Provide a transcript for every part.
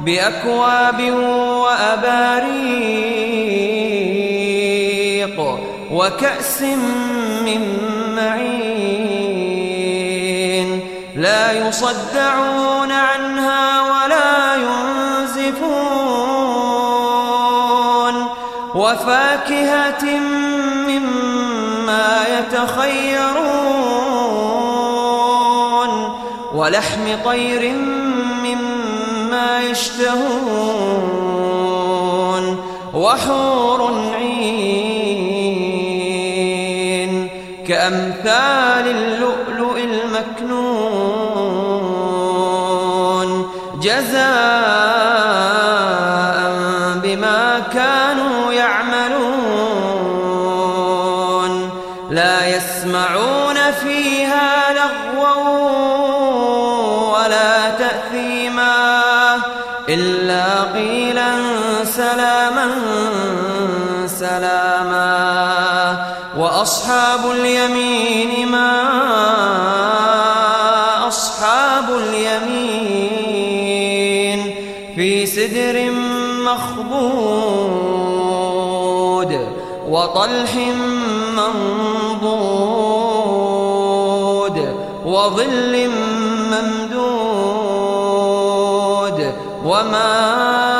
بأكواب وأباريق وكأس من معين. لا يصدعون عنها ولا ينزفون. وفاكهة مما يتخيرون. ولحم طير يشتهون وحور عين كأمثال اللؤلؤ المكنون جزاء سلاما وأصحاب اليمين ما أصحاب اليمين في سدر مخضود وطلح منضود وظل ممدود وماء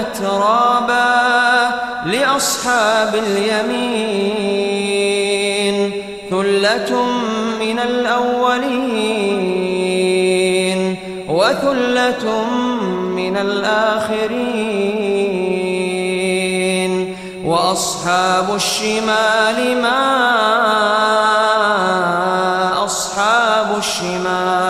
أترابا لأصحاب اليمين ثلة من الأولين وثلة من الآخرين. وأصحاب الشمال ما أصحاب الشمال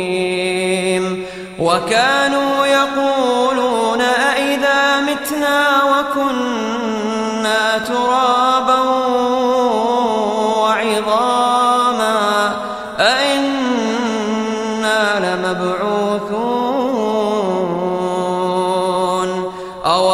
وكانوا يقولون أئذا متنا وكنا ترابا وعظاما أئنا لمبعوثون أو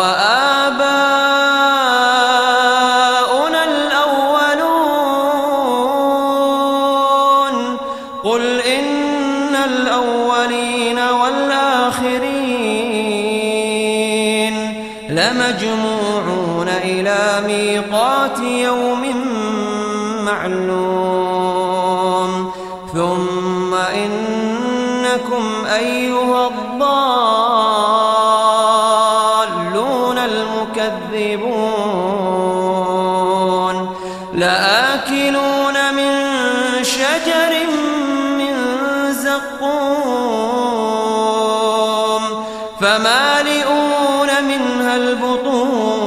معلوم. ثم إنكم أيها الضالون المكذبون. لآكلون من شجر من زقوم. فمالئون منها البطون.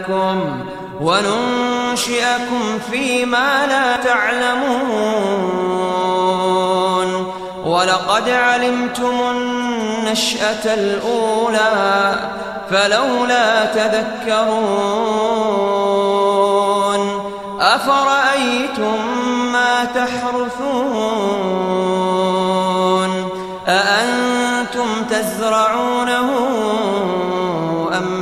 أمثالكم وننشئكم فيما لا تعلمون. ولقد علمتم النشأة الأولى فلولا تذكرون. أفرأيتم ما تحرثون؟ أأنتم تزرعونه؟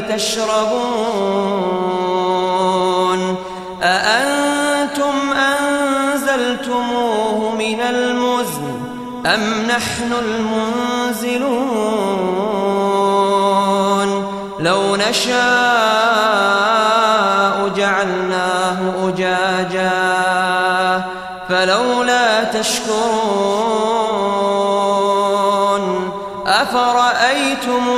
تشربون أأنتم أنزلتموه من المزن أم نحن المنزلون لو نشاء جعلناه أجاجا فلولا تشكرون أفرأيتم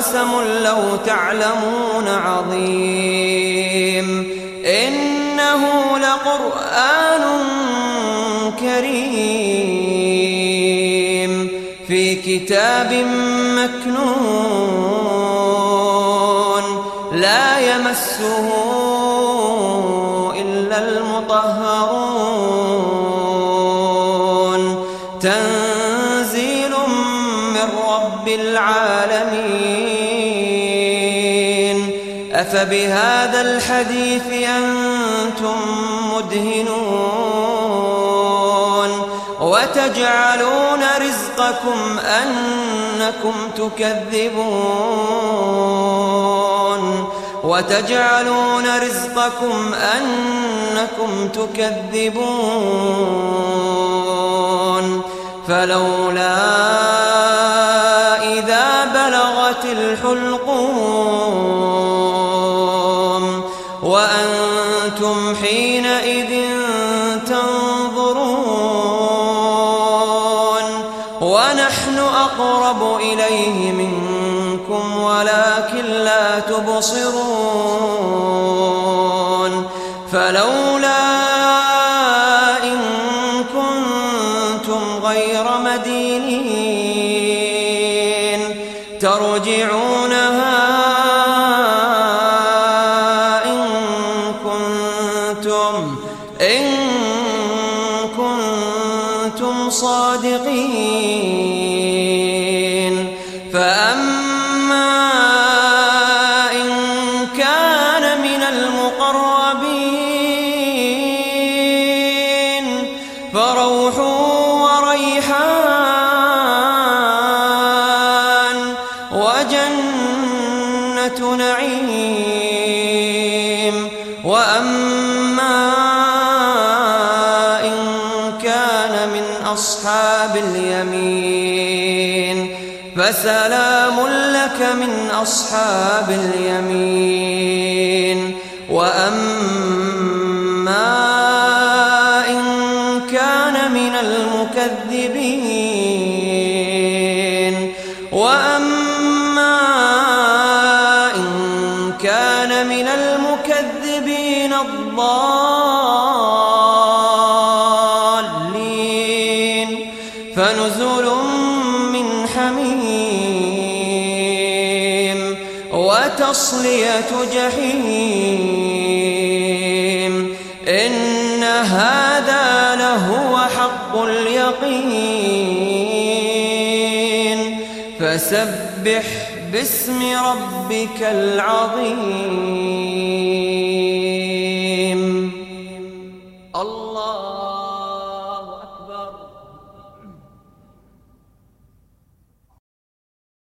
لقسم لو تعلمون عظيم. إنه لقرآن كريم في كتاب مكنون. لا يمسه أفبهذا الحديث أنتم مدهنون وتجعلون رزقكم أنكم تكذبون وتجعلون رزقكم أنكم تكذبون فلولا إذا بلغت الحلقوم تبصرون فلولا إن كنتم غير مدينين. ترجعونها إن كنتم إن كنتم صادقين. فأما أصحاب اليمين فسلام لك من أصحاب اليمين وأما إن كان من المكذبين وأما إن كان من المكذبين الضالين وتصلية جحيم. إن هذا لهو حق اليقين. فسبح باسم ربك العظيم.